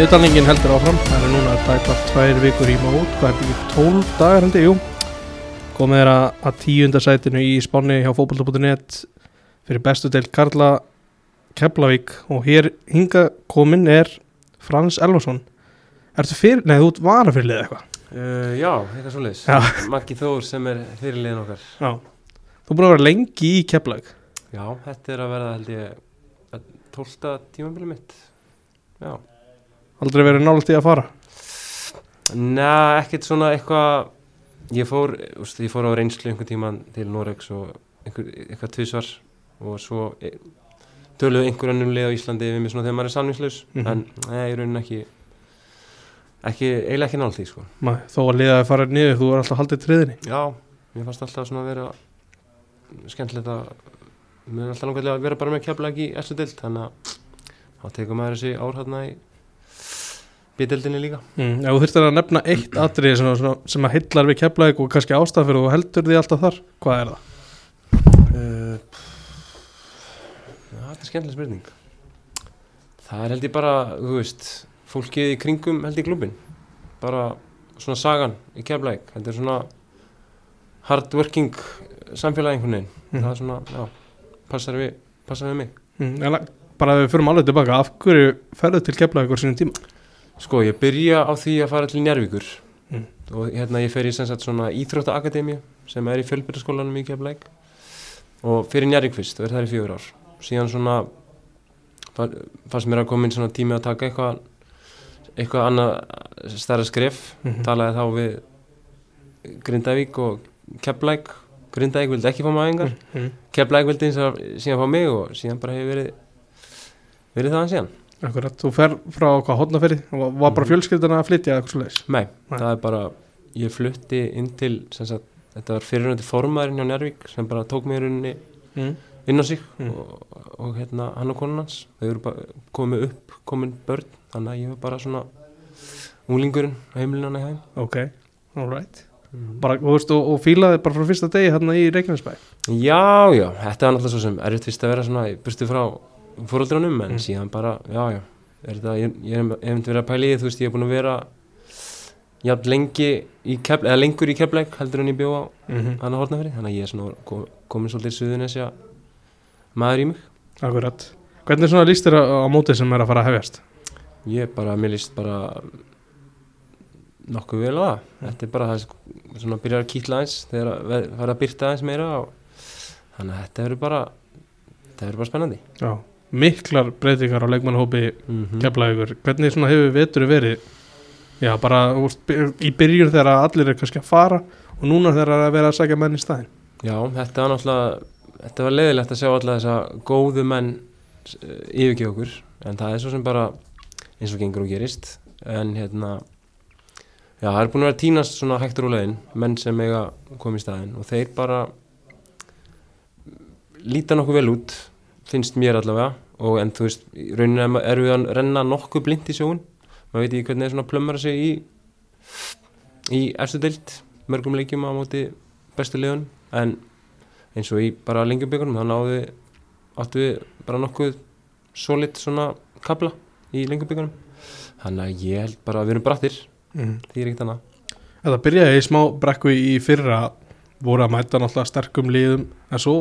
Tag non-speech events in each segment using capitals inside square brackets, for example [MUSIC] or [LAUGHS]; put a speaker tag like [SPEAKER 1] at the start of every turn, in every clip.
[SPEAKER 1] Niðurtalningin heldur áfram, það er núna tæpa tvær vikur í mót, hvað er þetta ekki, 12 dagar hendi, jú. Komið er að, að tíundasætinu í spáni hjá fókbalta.net fyrir bestu del Karla Keflavík og hér hinga komin er Frans Elvason. Ertu fyrir, nei þú ert varafyrirlið eitthvað.
[SPEAKER 2] Uh, já, eitthvað svo leiðis. Maggi Þór sem er fyrirliðin okkar
[SPEAKER 1] Já. Þú búin að vera lengi í Keflavík.
[SPEAKER 2] Já, þetta er að verða held ég tólta tímabili mitt Já
[SPEAKER 1] Aldrei verið nálægt í að fara.
[SPEAKER 2] Nei, ekkert svona eitthvað Ég fór, úst, ég fór á reynslu einhvern tíman til Noregs og einhver, eitthvað tvisvar og svo e, töluðu einhver annum leið á Íslandi við mig svona þegar maður er samningslaus
[SPEAKER 1] Mhm.
[SPEAKER 2] en nei, ég raunin ekki ekki, eiginlega ekki nált því sko
[SPEAKER 1] Nei, þó að liðaði fara niður, þú er alltaf haldið triðinni.
[SPEAKER 2] Já, mér fannst alltaf svona að vera skemmtilegt að mér er alltaf langarlega að vera bara með kjaplega í eftir dild, þannig að þá tekur maður þessi ár hérna í bídildinni líka
[SPEAKER 1] Mm, þú þurftir að nefna eitt atrið sem, sem, sem að hillar við Keflavík og kannski ástæð fyrir þú heldur því alltaf þar, hvað er það?
[SPEAKER 2] uh, Já, þetta er skemmtileg spurning Það er held ég bara, þú veist fólkið í kringum held ég klubin bara svona sagan í kjaplega, þetta er svona hard working samfélagi einhvern veginn
[SPEAKER 1] Mhm.
[SPEAKER 2] það er svona, já, passar við passar við mig
[SPEAKER 1] Mm, að- bara ef við fyrir alveg tilbaka, af hverju ferðu til Keflavík á sínum tíma?
[SPEAKER 2] Sko, ég byrja á því að fara til Njárvíkur
[SPEAKER 1] Mm.
[SPEAKER 2] og hérna ég fer í sem sagt svona Íþróttaakademíu sem er í fjölbyrjaskólanum í Keflæk og fyrir Njárvík fyrst og er það í fjögur ár. Síðan svona fa- fannst mér að koma inn svona tími að taka eitthvað eitthvað annað stærra skref.
[SPEAKER 1] Mhm.
[SPEAKER 2] talaði þá við Grindavík og Keflæk Grindavík vildi ekki fá maður engar
[SPEAKER 1] Mm.
[SPEAKER 2] Keflæk vildi eins og síðan fá mig og síðan bara hefur verið verið það hann síðan
[SPEAKER 1] Akkurat, þú fer frá hvað hodnaferi og var bara
[SPEAKER 2] Mhm.
[SPEAKER 1] fjölskylduna að flytja eða eitthvað svo leiðis
[SPEAKER 2] Nei,
[SPEAKER 1] Nei.
[SPEAKER 2] það er bara, ég flutti inn til, sem sagt, þetta var fyrirhundi formaðurinn hjá Njárvík sem bara tók mig í rauninni
[SPEAKER 1] mm.
[SPEAKER 2] inn á sig
[SPEAKER 1] Mm.
[SPEAKER 2] og, og hérna hann og konun hans, þau eru bara komið upp, komin börn, þannig að ég var bara svona heimilinu hann í hæm.
[SPEAKER 1] Ok, alright bara, og, veist, og, og fílaði bara frá fyrsta degi hérna í Reykjanesbæ
[SPEAKER 2] Já, já, þetta var náttúrulega svo sem erfitt fyrst að vera svona í burstu frá fóröldrunum, en
[SPEAKER 1] Mm.
[SPEAKER 2] síðan bara, já, já, er þetta, ég, ég hef hef verið að pæla í því, þú veist, ég hef búin að vera jafn lengi í kefl, eða lengur í keflæk heldur en ég bjó á
[SPEAKER 1] mm -hmm.
[SPEAKER 2] hann að hortnafri þannig að ég er svona kom, komin svolítið suðunesja maður í mig
[SPEAKER 1] Akkurat, hvernig svona líst þér á, á mótið sem er að fara að hefjast?
[SPEAKER 2] ég bara, mér líst bara nokkuð vel á það þetta er bara það sem svona byrjar að kýtla aðeins þegar að ve- fara að byrta aðeins meira og þannig að þetta verður bara þetta verður bara spennandi
[SPEAKER 1] Já, miklar breytingar á leikmannhópi
[SPEAKER 2] mm -hmm.
[SPEAKER 1] Keflavíkur, hvernig svona hefur vetur verið? Já, bara úst, í byrjun þegar allir er kannski að fara og núna þegar það er að vera að sækja menn í staðin
[SPEAKER 2] já, þetta var náttúrulega þetta var leiðilegt að sjá alla þessa góðu menn uh, yfirgefa okkur en það er svo sem bara eins og gengur og gerist. En hérna já, það er búin að vera að tínast svona hægtur úr leiðin menn sem eiga komið í staðin og þeir bara líta nokkuð vel út finnst mér allavega og en þú veist, í rauninni er við að renna nokkuð blind í sjóun maður veit ekki hvernig er svona að plömmara sig í í efstu deild mörgum leikjum á móti bestu liðun en eins og í bara lengjubíkunum þá náðu við áttu við bara nokkuð solid svona kabla í lengjubíkunum þannig að ég held bara að við erum brattir
[SPEAKER 1] mm.
[SPEAKER 2] því er ekkert annað.
[SPEAKER 1] Þetta byrjaði í smá brekku í fyrra voru að mæta náttúrulega sterkum liðum en svo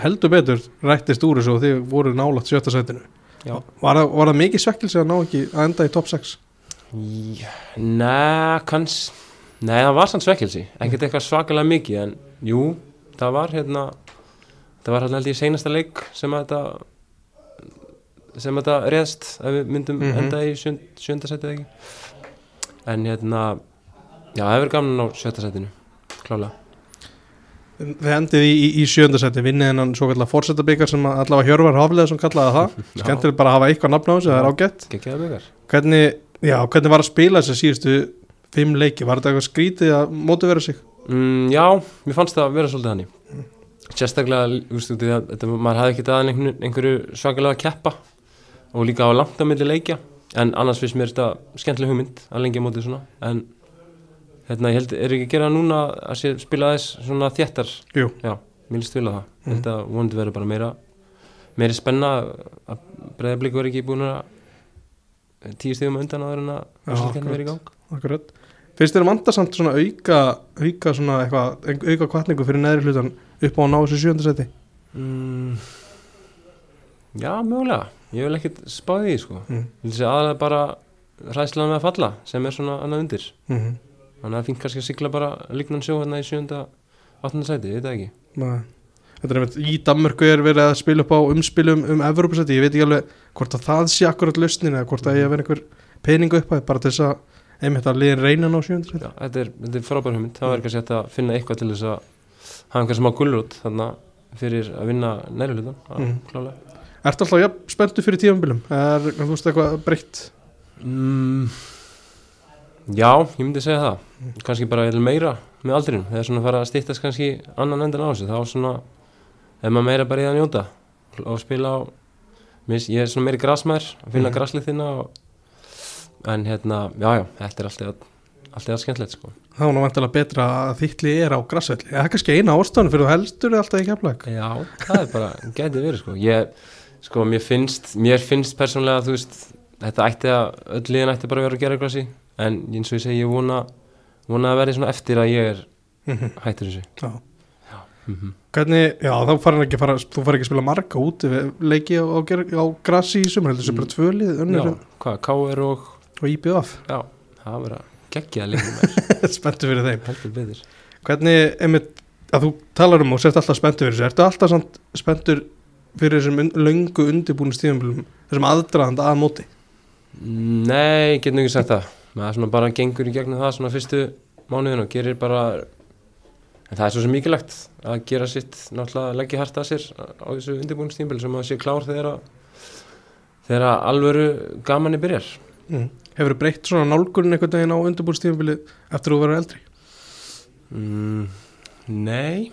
[SPEAKER 1] heldur betur rættist úr þessu og þið voru nálægt sjötta sætinu
[SPEAKER 2] Já.
[SPEAKER 1] var, var það mikið svekkilsi að ná ekki að enda í top 6?
[SPEAKER 2] Já, Nei, kanns Nei, það var sann svekkelsi ekkert eitthvað svakalega mikið en jú, það var hérna það var hérna held ég seinasta leik sem að þetta sem þetta reðst ef við myndum
[SPEAKER 1] Mhm.
[SPEAKER 2] enda í sjönd, sjönda setið en hérna já, það hefur gaman á sjötta setinu klálega
[SPEAKER 1] Þið endið í, í, í sjönda sæti vinnið hennan svo kallar fórsetabikar sem að allavega Hjörvar Hafleða sem kallaði það. [LAUGHS] Skemmtileg bara að hafa eitthvað nafn á þessu, það er ágætt. Hvernig, já, hvernig var að spila þessi síðustu fimm leiki, var þetta eitthvað skrítið að mótivera sig?
[SPEAKER 2] mm, Já, mér fannst það að vera svolítið sérstaklega, veist, út í að þetta, maður hafði ekki aðeins einhverju, einhverju svakalega að keppa og líka á langt á milli leikja. En annars finnst mér þetta skemmtileg hugmynd að lengja mótið svona. En hérna, ég held, er ekki að gera núna að sé, spila aðeins svona þéttar?
[SPEAKER 1] Jú.
[SPEAKER 2] já, mér líst vel á það. Ég held að vonandi verður bara meira meiri spenna að breyðablík verður ekki búin að tíu stíðum undan áður en að verið í gang.
[SPEAKER 1] Akkurat. Finnst þér vanda samt svona auka auka svona eitthvað, auka kvartningu fyrir neðri hlutan upp á að ná þessu sjöndasæti
[SPEAKER 2] mm, Já, mögulega. Ég vil ekkit spáði því sko.
[SPEAKER 1] Mm.
[SPEAKER 2] Vil aðalega bara ræðslan með að falla sem er svona annað undir.
[SPEAKER 1] Mm.
[SPEAKER 2] Þannig að það finn kannski að sigla bara líknan sjó hérna í sjönda 8. sæti, það ekki
[SPEAKER 1] Þetta er einmitt, í Danmörku er verið að spila upp á umspilum um Evropasæti, ég veit ekki alveg hvort að það sé akkurat lausnin eða hvort að ég að vera einhver peningu upp að bara til þess að einmitt að liðin reyna ná sjöndasæti
[SPEAKER 2] Já, þetta er, þetta er frábær hugmynd Það verður kannski að finna eitthvað til þess að hafa einhver smá gullrút þarna fyrir að vinna næri hlutan
[SPEAKER 1] Mhm.
[SPEAKER 2] klálega
[SPEAKER 1] Ertu alltaf ja, spenntu fyrir tífambilum? Er, þú veist, eitthvað breytt?
[SPEAKER 2] mm, Já, ég myndi segja það. Kannski bara meira með aldrinum. Þegar svona fara að stýttast kannski annan endan á þessu. Þá svona ef maður meira bara í að njóta. Og spila á mis, ég er svona meiri grasmær að finna mm. graslið þinna og, en hérna, já já, þetta er alltaf alltaf skemmtilegt sko.
[SPEAKER 1] Það nú vantilega betra að þittli er á grassvelli. Það er kannski eina ástæðan fyrir þú heldur alltaf í keflag.
[SPEAKER 2] Já, það er bara, gæti verið sko. Ég, sko, mér finnst mér finnst persónlega, þú veist þetta ætti að, öll liðin ætti bara að vera að gera grassi en eins og ég segi, ég vona vona að verði svona eftir að ég er hættur þessu
[SPEAKER 1] Já.
[SPEAKER 2] mm
[SPEAKER 1] Hvernig, já, þá farin ekki að fara, þú fara ekki að spila marga út leiki á, á, á grassi í sumar, heldur þessi bara tvölið,
[SPEAKER 2] Já,
[SPEAKER 1] önnur
[SPEAKER 2] hvað, K.R. og
[SPEAKER 1] og IBF.
[SPEAKER 2] já, það verða geggja leikum mér, [LAUGHS]
[SPEAKER 1] spenntu fyrir þeim. Hvernig, einmitt, að þú talar um og sért alltaf spenntu fyrir þessu, ertu alltaf samt spenntur fyrir þessum un löngu undirbúinu stíðumbilum, þessum aðdraðand að móti?
[SPEAKER 2] Nei, ég get nú ekki sagt það maður svona bara gengur í gegnum það svona fyrstu mánuðin og gerir bara en það er svo sem mikilvægt að gera sitt náttúrulega leggja hart að sér á þessu undirbúinstímbil sem að sé klár þegar að þegar að alvöru gamanni byrjar
[SPEAKER 1] Mm. Hefur breytt svona nálgunin einhvern veginn á undirbúinu stíðumbilið eftir að þú verður eldri?
[SPEAKER 2] mm, Nei,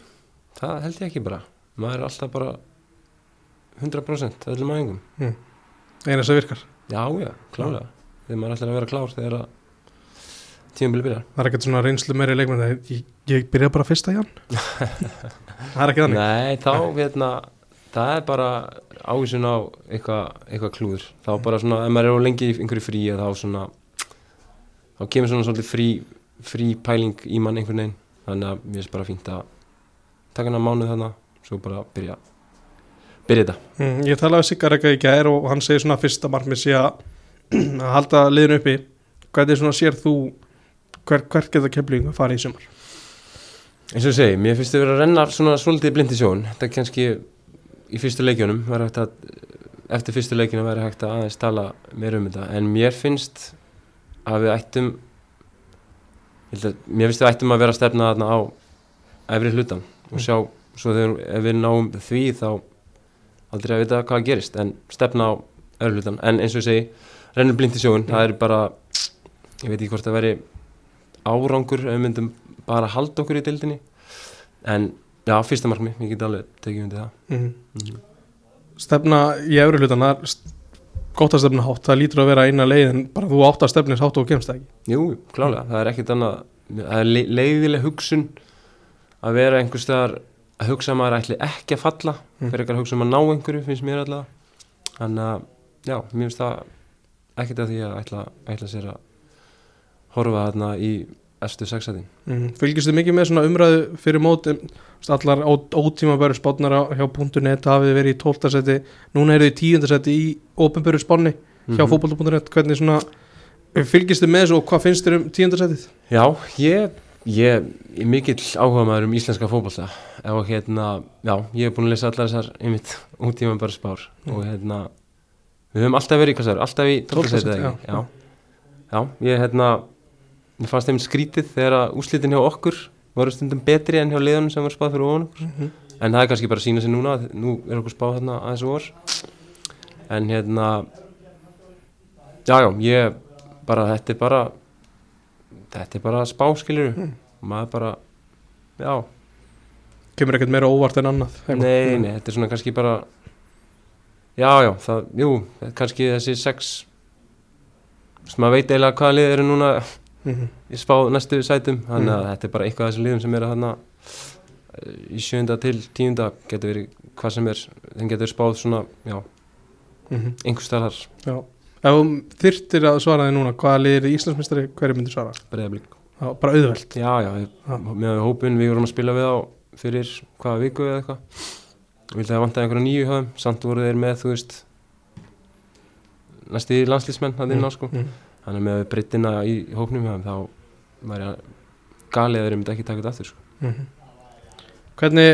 [SPEAKER 2] það held ég ekki bara maður er alltaf bara 100% öllum æfingum
[SPEAKER 1] Eina sem virkar.
[SPEAKER 2] Já, já, klálega þegar maður ætlar að vera klár þegar að tímabili byrjar.
[SPEAKER 1] Það er ekkert svona reynslu meiri leikmenn ég, ég byrja bara fyrsta jan [LAUGHS] Það er ekki þannig.
[SPEAKER 2] Nei, þá hérna það er bara ávísun á eitthvað eitthva klúður. Þá bara svona, ef maður er á lengi einhverju frí þá svona þá kemur svona svolítið frí, frí pæling í mann einhvern veginn. Þannig að mér er bara fínt að taka hana mánuð þannig svo bara byrja byrja þetta.
[SPEAKER 1] Mm, Ég talaði Siggar ekki í gær og hann segir svona fyrsta markmið sé að að halda liðinu uppi. Hvernig svona sér þú hver, hver geta kemlingu að fara í sumar?
[SPEAKER 2] eins og segi, mér finnst þið verið að renna svona svolítið blind í sjón þetta er kannski í fyrstu hægt að, eftir fyrstu leikjunum væri hægt að aðeins tala meira um þetta. En mér finnst að við ættum að, mér finnst við ættum að vera að stefna þarna á efri hlutan og sjá, svo þegar við náum því þá aldrei að vita hvað gerist en stefna á efri hlutan en eins og segi, rennur blind í sjóun það er bara, ég veit ekki hvort það veri árangur ef við myndum bara halda okkur í dildinni en já, fyrsta markmi, ég get alveg tekið undir það.
[SPEAKER 1] Mm.
[SPEAKER 2] mm.
[SPEAKER 1] Stefna í efri hlutan það er gott að stefna hátt, það lítur að vera eina leið en bara þú átt að stefnis hátt og kemst það ekki?
[SPEAKER 2] Jú, klálega, það er ekkit annað það er le leiðileg hugsun að vera einhvers staðar að hugsa að maður ætli ekki að falla
[SPEAKER 1] Mm.
[SPEAKER 2] fyrir ekki að hugsa um að ná einhverju, finnst mér allavega. Þannig að, já, mér finnst það ekkit að því að ætla, ætla sér að horfa þarna í efstu sexatin
[SPEAKER 1] mm. Fylgist þið mikið með svona umræðu fyrir mót st- allar ó, ótímabæru spánnar á- hjá .net hafið verið í 12. seti núna eru þið í 10. seti í ópenbæru spánni hjá
[SPEAKER 2] Mhm.
[SPEAKER 1] fótbolta.net hvernig svona fylgist þið með þessu og hvað finnst þér um 10. setið?
[SPEAKER 2] Já, ég, ég er mikill áhuga maður um íslenska fótbolta og hérna, já, ég hef búin að lesa allar þessar einmitt [LAUGHS] útíma bara spár og hérna, við höfum alltaf verið í er, alltaf í 12
[SPEAKER 1] 12
[SPEAKER 2] setið
[SPEAKER 1] sæti,
[SPEAKER 2] ekki, já. já, ég hérna, mér fannst þeim skrítið þegar að úslitin hjá okkur voru stundum betri en hjá liðunum sem var spáð fyrir ofan okkur,
[SPEAKER 1] Mm
[SPEAKER 2] en það er kannski bara að sína sig núna, að nú er okkur spáð hérna aðeins vor, en hérna, já, já, ég bara, þetta er bara, þetta er bara spá, skilur
[SPEAKER 1] Mm.
[SPEAKER 2] maður bara, já,
[SPEAKER 1] Kemur ekkert meira óvart en annað
[SPEAKER 2] nei, nei, þetta er svona kannski bara, já, já, það, jú, kannski þessi sex, sem maður veit eiginlega hvaða lið eru núna
[SPEAKER 1] mm
[SPEAKER 2] í spá næstu sætum, þannig að
[SPEAKER 1] Mm.
[SPEAKER 2] þetta er bara eitthvað af þessum liðum sem eru eh, í sjönda til tíunda getur verið hvað sem er, þeim getur spáð svona, já,
[SPEAKER 1] -hmm.
[SPEAKER 2] einhver staðar
[SPEAKER 1] Já, ef þú þyrftir að svara þig núna hvaða liðir í Íslandsmyndstari hverju myndir svara?
[SPEAKER 2] Breiðablík
[SPEAKER 1] bara auðvelt.
[SPEAKER 2] Já, já,
[SPEAKER 1] Já.
[SPEAKER 2] með hópin við vorum að spila við á fyrir hvaða viku eða eitthvað vildi að vantaði einhverja nýju höfum samt voru þeir með, þú veist næsti landslýsmenn að inn á sko
[SPEAKER 1] mm.
[SPEAKER 2] þannig með breytina í hópnum höfum þá væri galið að þeir myndi ekki taka þetta aftur sko.
[SPEAKER 1] Mhm. hvernig,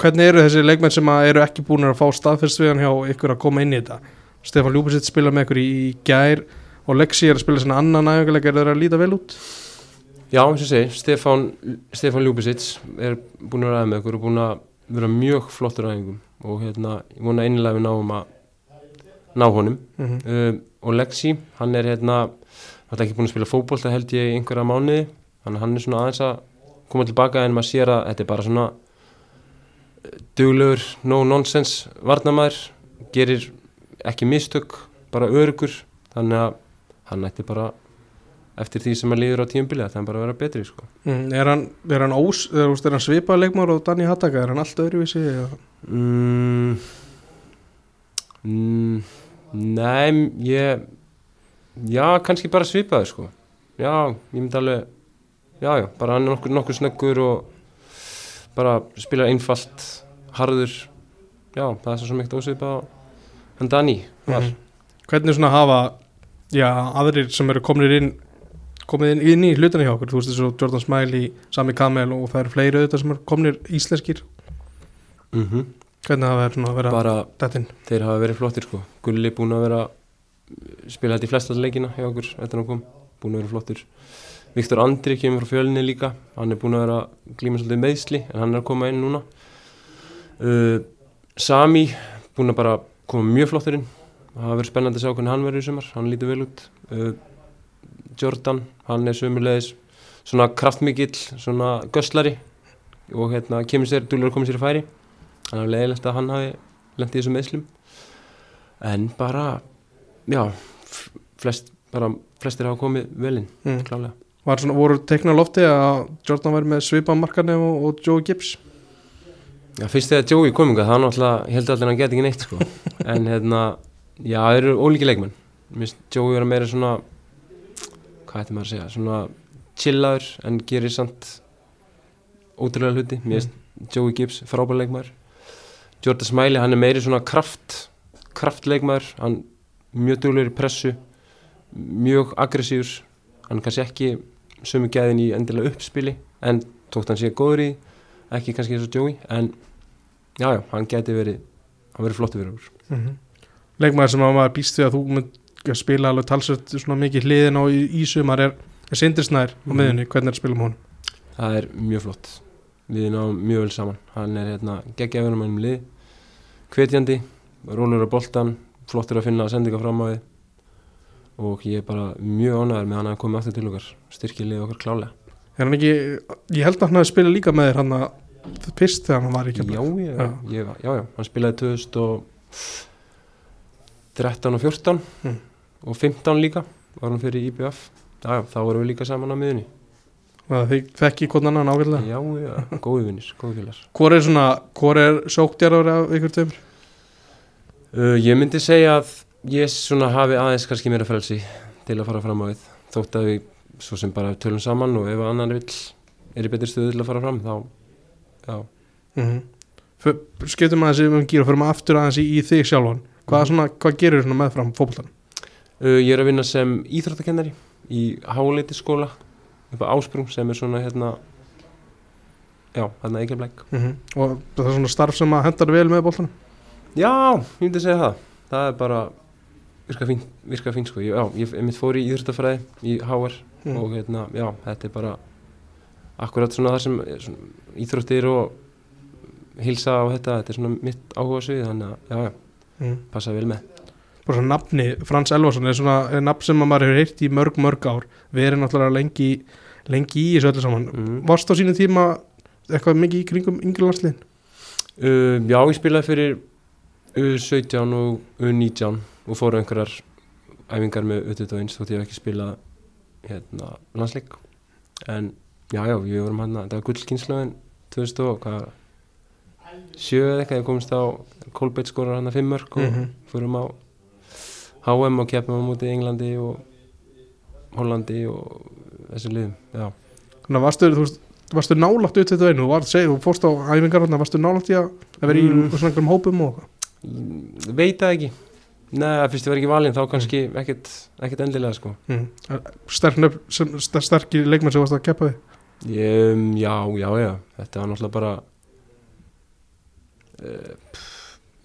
[SPEAKER 1] hvernig eru þessi leikmenn sem eru ekki búin að fá staðfyrst við hann hjá ykkur að koma inn í þetta Stefán Ljúbisitt spila með ykkur í, í gær og Lexi er að spila svona annan æfingarleik er þeir að líta vel út
[SPEAKER 2] Já, eins og segi, Stefán, Stefán Ljúbisits er búin að ræða með okkur og búin að vera mjög flottur æfingum og hérna, ég vona einlega við náum að ná honum.
[SPEAKER 1] Mm -hmm.
[SPEAKER 2] um, og Lexi, hann er hérna hann er ekki búin að spila fótboll það held ég einhverja mánuði. Þannig hann er svona aðeins að koma tilbaka en maður sér að þetta er bara svona eh, duglegur, no nonsense varnamæður, gerir ekki mistök, bara örugur þannig að hann ætti bara eftir því sem hann líður á tíumbili að það er bara að vera betri sko.
[SPEAKER 1] mm, er, hann, er, hann ós, er, er hann svipað leikmár og Danny Hattaka er hann allt öðruvísi
[SPEAKER 2] mm, mm, Nei, ég Já, kannski bara svipaður sko Já, ég myndi alveg Já, já, bara hann er nokkur, nokkur snöggur og bara spila einfalt harður Já, það er svo ekkert ósvipað hann Dani var
[SPEAKER 1] Mhm. hvernig svona hafa já, aðrir sem eru komnir inn komið inn, inn í hlutana hjá okkur. Þú veist þessu Jordan Smiley, Sami Kamel og það eru fleiri auðvitað sem komnir íslenskir.
[SPEAKER 2] Mm
[SPEAKER 1] hvernig hafa þeir svona að vera
[SPEAKER 2] Bara
[SPEAKER 1] dattinn
[SPEAKER 2] þeir hafa verið flottir sko. Gulli búin að vera spila þetta í flesta leikina hjá okkur eftir hann kom, búin að vera flottur Viktor Andri kemur frá fjölni líka. Hann er búin að vera glíma svolítið meðsli en hann er að koma inn núna. Uh, Sami búin að bara koma mjög flottur inn. Það hafa verið spennandi að sjá hvernig hann verður í sumar. Hann lítur vel út. Uh, Jordan, hann er sömulegis svona kraftmikill, svona göslari og hérna kemur sér, dúlur að koma sér í færi hann er leiðilegt að hann hafi lendið þessum meðslum en bara já, flest, bara, flestir hafa komið velinn,
[SPEAKER 1] mm.
[SPEAKER 2] klálega
[SPEAKER 1] var svona, voru tekna á lofti að Jordan væri með svipað markarnef og, og Joe Gibbs
[SPEAKER 2] Já, fyrst þegar Joey kominga, það náttúrulega, ég held allir að hann geti ekki neitt, sko. [LAUGHS] En hérna, já, það eru ólíki leikmenn. Joey vera meira svona, hvað ætti maður að segja, svona chillaður en gerir samt ótrúlega hluti. Mér finnst Joey Gibbs frábær leikmaður. Jordan Smiley, hann er meiri svona kraft, kraftleikmaður, hann mjög duglegur í pressu, mjög aggressífur, hann kannski ekki sömu gæðin í endilega uppspili, en tókt hann sér góður í, ekki kannski eins og Joey, en já, já, hann geti verið hann verið flottu fyrir okkur
[SPEAKER 1] mm -hmm. leikmaður sem að maður býst við að þú mynd að spila alveg talsveit svona mikið hliðin á í, í sumar er, er sindrisnær á
[SPEAKER 2] Mhm.
[SPEAKER 1] miðunni, hvernig er að spila um hún
[SPEAKER 2] það er mjög flott. Við náum mjög vel saman. Hann er hérna geggjaður um lið. Hvetjandi, rólur á boltan flottur að finna sendinga fram á við. Og ég er bara mjög ánæður með hann að koma aftur til okkar styrkja lið okkar klálega
[SPEAKER 1] er hann ekki, ég held að hann hafi spilað líka með þér hann að fyrst þegar hann var ekki
[SPEAKER 2] já, ég,
[SPEAKER 1] Já.
[SPEAKER 2] ég, já, já, hann spilaði 2013 og 14
[SPEAKER 1] Mm.
[SPEAKER 2] Og 15 líka var hann fyrir IBF já, þá vorum við líka saman á miðunni
[SPEAKER 1] þið þekki hvern annan ágætlega.
[SPEAKER 2] Já, já, góði vinnir, góði félags
[SPEAKER 1] hvor er svona, hvor er sóktjarður af ykkur tveimur?
[SPEAKER 2] Uh, ég myndi segja að ég svona hafi aðeins kannski meira frelsi til að fara fram á við. Þótt að við svo sem bara tölum saman og ef annar vill er í betri stöðu til að fara fram þá, já,
[SPEAKER 1] mm -hmm. skiptum aðeins um gír og fyrir maður aftur aðeins í, í þig sjálfan. Hvað,
[SPEAKER 2] Mhm.
[SPEAKER 1] svona, hvað gerir svona meðfram fótboltan
[SPEAKER 2] uh, ég er að vinna sem íþróttakennari í háleiti skóla upp á Ásprung sem er svona hérna já, hérna ekki blæk
[SPEAKER 1] mm -hmm. og það er svona starf sem að hendar vel með boltanum
[SPEAKER 2] já, ég myndi segja það það er bara virka fín, virka fín sko, ég, já, ég, ég mitt fór í íþróttafræði í HR
[SPEAKER 1] mm.
[SPEAKER 2] og hérna, já, þetta er bara akkurat svona það sem svona, íþróttir og hilsa og þetta, þetta er svona mitt áhuga svið þannig að, já, já,
[SPEAKER 1] mm.
[SPEAKER 2] passa vel með
[SPEAKER 1] bara svona nafni, Frans Elvarsson er svona er nafn sem að maður hefur heyrt í mörg mörg ár við erum náttúrulega lengi lengi í þessu öllu saman
[SPEAKER 2] mm.
[SPEAKER 1] varst á sínu tíma eitthvað mikið í kringum yngri landsliðin
[SPEAKER 2] uh, Já, ég spilaði fyrir U17 og U19 og fóru einhverjar æfingar með U21 þótt ég hef ekki spilað hérna, landsleik en já, já, við vorum hann þetta var gullkynnslöðin 2000 og hvað sjö eða eitthvað, ég komist á Kolbeitt skorar hann að fimm mörg og
[SPEAKER 1] Mhm.
[SPEAKER 2] fórum á HM og keppum á móti Englandi og Hollandi og þessi liðum já,
[SPEAKER 1] Þannig að varstu, þú veist, varstu nálægt út þetta einu, þú varst segið, þú fórst á æfingar þarna, varstu nálægt í að að vera í
[SPEAKER 2] Mm.
[SPEAKER 1] svona einhverjum hópum og eitthvað?
[SPEAKER 2] Veit það ekki Nei, fyrst ég var ekki valinn þá kannski ekkert, ekkert endilega sko
[SPEAKER 1] mm. sterk, sterkir leikmenn sem varst að keppa
[SPEAKER 2] ég, um, Já, já, já Þetta var náttúrulega bara uh,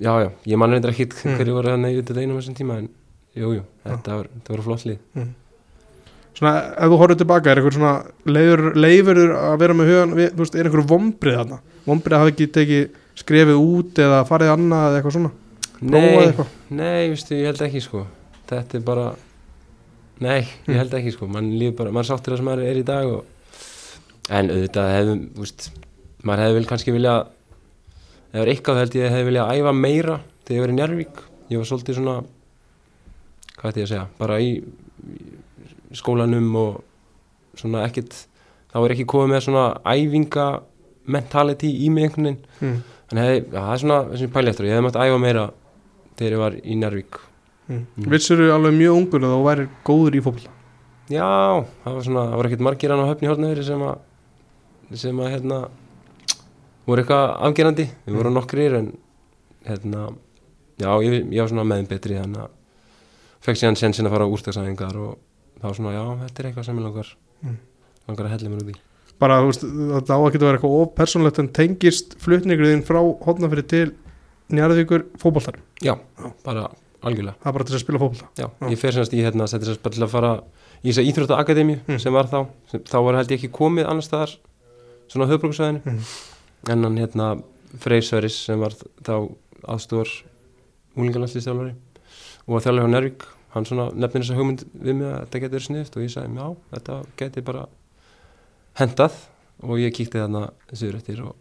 [SPEAKER 2] Já, já Ég man reyndar ekkit
[SPEAKER 1] Mm.
[SPEAKER 2] hverju voru þannig út þetta einum þessum tíma en jú, jú, þetta var, þetta var flott lið.
[SPEAKER 1] Svona, ef þú horfður tilbaka, er eitthvað svona leifur, leifur að vera með hugan við, þú veist, er eitthvað vombrið þarna? Vombrið að hafa ekki tekið skrefið út eða farið annað eða eitthvað svona?
[SPEAKER 2] Nei,
[SPEAKER 1] eitthvað?
[SPEAKER 2] nei, veistu, ég held ekki sko. Þetta er bara Nei, ég
[SPEAKER 1] Mm.
[SPEAKER 2] held ekki sko. Man líður bara, maður sáttur það sem maður er í dag og... En auðvitað hefðum, þú veist Maður hefði vel kannski vilja Ef það er eitthvað held ég hefði vilja æfa meira Þegar ég var í Njarvík Ég var svolítið svona Hvað ætti ég að segja Bara í, í skólanum og Svona ekkit Þá er ekki komið með svona æfinga mentality í mig einhvern veginn
[SPEAKER 1] mm.
[SPEAKER 2] Þannig hefði, já, það er svona þessum pæli eftir Ég hefði mátt æfa meira þegar ég var í Njarvík
[SPEAKER 1] Mm.
[SPEAKER 2] Mm.
[SPEAKER 1] vissur þú alveg mjög ungur að þú væri góður í fólk
[SPEAKER 2] Já, það var svona, það var ekkert margir hann á höfni hórnöðri sem að sem að hérna voru eitthvað afgerandi, við vorum nokkrir en hérna já, ég, ég var svona meðin betri þannig að fekk síðan sensin að fara á úrstaksæðingar og þá svona, já, þetta er eitthvað sem ég langar
[SPEAKER 1] Mm.
[SPEAKER 2] langar að hella mér út í
[SPEAKER 1] bara, þú veist, þetta á að geta verið eitthvað ofpersonlegt en tengist flutningurinn frá hotnafyrir til Njarðvíkur fótboltar
[SPEAKER 2] Já, bara algjörlega
[SPEAKER 1] það er bara til að spila fótbolta
[SPEAKER 2] Já,
[SPEAKER 1] Já.
[SPEAKER 2] ég fer semast í hérna setti semast bara til að fara í þessa íþróttaakademíu
[SPEAKER 1] Mm.
[SPEAKER 2] sem var þá, sem, þá var held ég ekki komið annar staðar svona á höfbruksvæðinu
[SPEAKER 1] Mm.
[SPEAKER 2] en hann hérna Freyr Sveris sem var þá aðstúar úlingalandslýstjálfari og að þjálfur hjá Nervík hann svona nefnir þessa hugmynd við mig að þetta getur sniðt og ég sagði já, þetta geti bara hendað og ég kíkti þarna sögur eftir og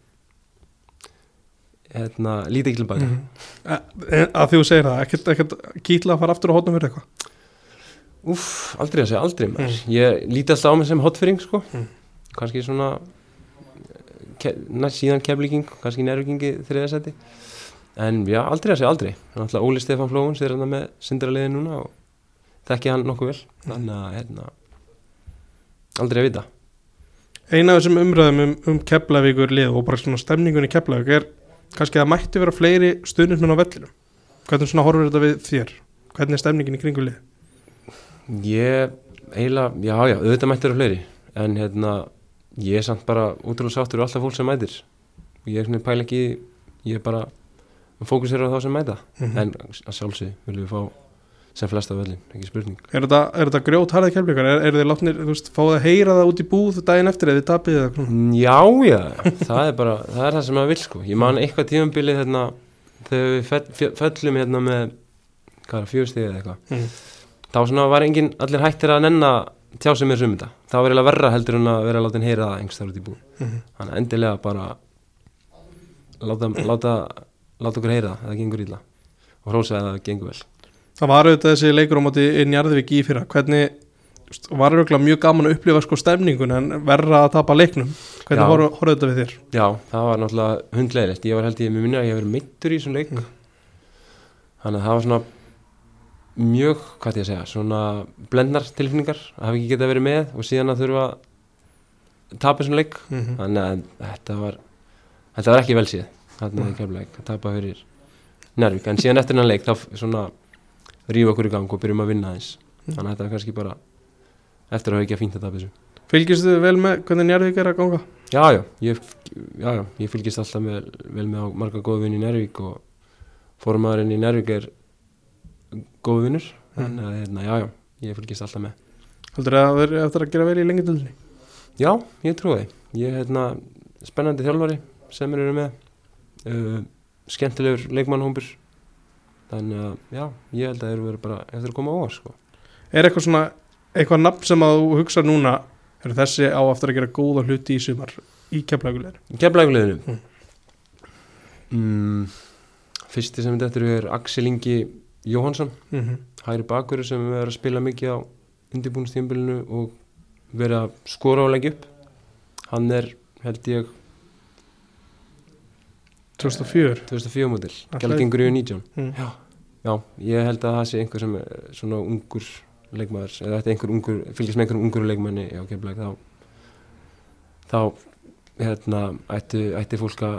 [SPEAKER 2] hérna lítið ekki tilbaka
[SPEAKER 1] mm. að því þú segir það, ekkert, ekkert kýtla að fara aftur á hotnafyrir eitthvað
[SPEAKER 2] Úff, aldrei að segja, aldrei
[SPEAKER 1] Mm.
[SPEAKER 2] Ég líti alltaf á mig sem hotfyring sko
[SPEAKER 1] Mm.
[SPEAKER 2] Kannski svona ke, næst síðan keflíking Kannski nærvíkingi þriðasæti En já, aldrei að segja, aldrei. Náttúrulega Óli Stefán Flóun sér hann með syndraliði núna og þekki hann nokkuð vel. Þannig að, hérna Aldrei að vita.
[SPEAKER 1] Eina af þessum umræðum um, um Keflavíkur lið og bara svona stemningun í Keflavík er kannski að það mætti vera fleiri stuðnismenn á vellinu hvernig svona horfur þetta við þér? Hvernig er stemningin í kringu lið
[SPEAKER 2] Ég, eiginlega, já, já, auðvitað mættir á fleiri. En hérna, ég er samt bara útrúlega sáttur og alltaf fólk sem mætir. Og ég er svona pæla ekki, ég er bara Fókusir á þá sem mæta.
[SPEAKER 1] Mhm.
[SPEAKER 2] En að sjálfsög viljum við fá sem flesta völlin, ekki spurning.
[SPEAKER 1] Er þetta, er þetta grjót harðið Keflavíkar er, er þið látnir, þú veist, fáið að heyra það út í búð daginn eftir? Eða þið eða svona
[SPEAKER 2] Mm, Já, já, það er bara það er það sem maður vil sko. Ég man eitthvað tímabilið hérna þegar við fell, fe- föllum hérna með er fjögustíð eða eitthvað.
[SPEAKER 1] Mm.
[SPEAKER 2] þá svona var engin, allir hættir að nenna tjá sem er um þetta, það var eiginlega verra heldur en að vera látin heyra það einhverstaðar út í búð.
[SPEAKER 1] Mm.
[SPEAKER 2] þannig að endilega bara láta, láta, láta okkur heyra það, gengur illa. Og hrósa að það gengur vel.
[SPEAKER 1] Það var auðvitað þessi leikur á móti í Njarðvík í fyrra. Hvernig var auðvitað mjög gaman að upplifa sko stemningun en verra að tapa leiknum? Hvernig horfðu horfðu þetta við þér?
[SPEAKER 2] Já, það var náttúrulega hundlegilegt ég var held ég með minna að ég hef verið meittur í þessum leik.
[SPEAKER 1] Mm.
[SPEAKER 2] þannig að það var svona mjög, hvað ég að segja svona blendnar tilfinningar að hafa ekki getað verið með og síðan að þurfa að tapa þessum leik.
[SPEAKER 1] Mm -hmm.
[SPEAKER 2] þannig að þetta var þetta var ekki vel síð þarna í kemleik að tapa fyrir Nærvík en síðan eftir hennan leik þá svona rífa okkur í gang og byrjum að vinna aðeins.
[SPEAKER 1] Mm.
[SPEAKER 2] þannig að þetta var kannski bara eftir að hafa ekki að að tapa þessu.
[SPEAKER 1] Fylgist þið vel með hvernig Njarðvík er að ganga?
[SPEAKER 2] Já, já, ég, já, já, ég fylgist alltaf með, vel með marga góðu vinn í Nærvík og formaðurinn í Nærvík er góðu vinnur þannig að, hérna, já, já, ég fylgist alltaf með.
[SPEAKER 1] Heldur það að vera eftir að gera vel í lengi dildinni
[SPEAKER 2] Já, ég trúi ég er hérna, spennandi þjálfari sem eru með uh, skemmtilegur leikmannhómbur þannig að, já, ég held að þeir eru verið bara eftir að koma á sko.
[SPEAKER 1] Er eitthvað svona eitthvað nafn sem að þú hugsa núna er þessi á aftur að gera góða hluti í sumar í keflagulegur
[SPEAKER 2] Keflækuleginu
[SPEAKER 1] Mm.
[SPEAKER 2] mm, Fyrsti sem þetta er Axel Ingi Jóhansson
[SPEAKER 1] mm -hmm.
[SPEAKER 2] hægri bakur sem við erum að spila mikið á undirbúinstímbilinu og verið að skora og leggja upp. Hann er held ég
[SPEAKER 1] 2004
[SPEAKER 2] 2004 mótil, gælgengur í 19
[SPEAKER 1] Mm.
[SPEAKER 2] já, já, ég held að það sé einhver sem er svona ungur leikmaður, eða þetta er einhver ungur fylgjast með einhverjum ungur leikmanni á kemlaug þá þá hérna, ætti, ætti fólk að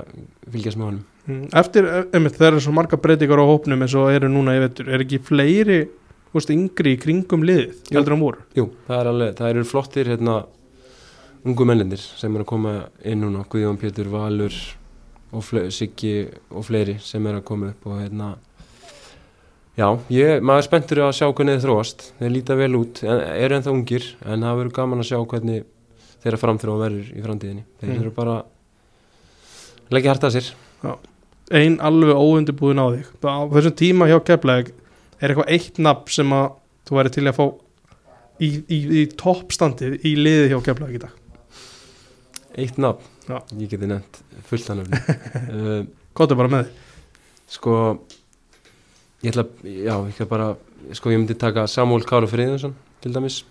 [SPEAKER 2] fylgjast með honum.
[SPEAKER 1] Mm, Eftir, einmitt, þegar er svo marga breytingar á hópnum eins og eru núna, ég veitur, er ekki fleiri þú veist, yngri í kringum liðið, heldur hann voru?
[SPEAKER 2] Jú, það er alveg, það eru flottir hérna, ungu mennlindir sem er að koma inn núna, Guðjón Pétur Valur og Siggi og fleiri sem er að koma upp og hérna já, ég, maður spenntur að sjá hvernig þeir þróast, þeir líta vel út en, eru ennþá ungir, en það verður gaman að sjá hvernig þeirra framþróa verður í framtíðinni, þeir
[SPEAKER 1] Mm.
[SPEAKER 2] eru bara leggja harta að sér.
[SPEAKER 1] Ein alveg óundibúin á þig. Á þessum tíma hjá Keflæk er eitthvað eitt nafn sem að þú væri til að fá í, í, í toppstandið í liðið hjá Keflæk í dag
[SPEAKER 2] eitt nafn,
[SPEAKER 1] Já.
[SPEAKER 2] ég geti nefnt fullt að nefni uh,
[SPEAKER 1] Kóttu bara með.
[SPEAKER 2] Sko ég ætla, já, ég ætla bara sko ég myndi taka Samúl Káru Friðjónsson til dæmis,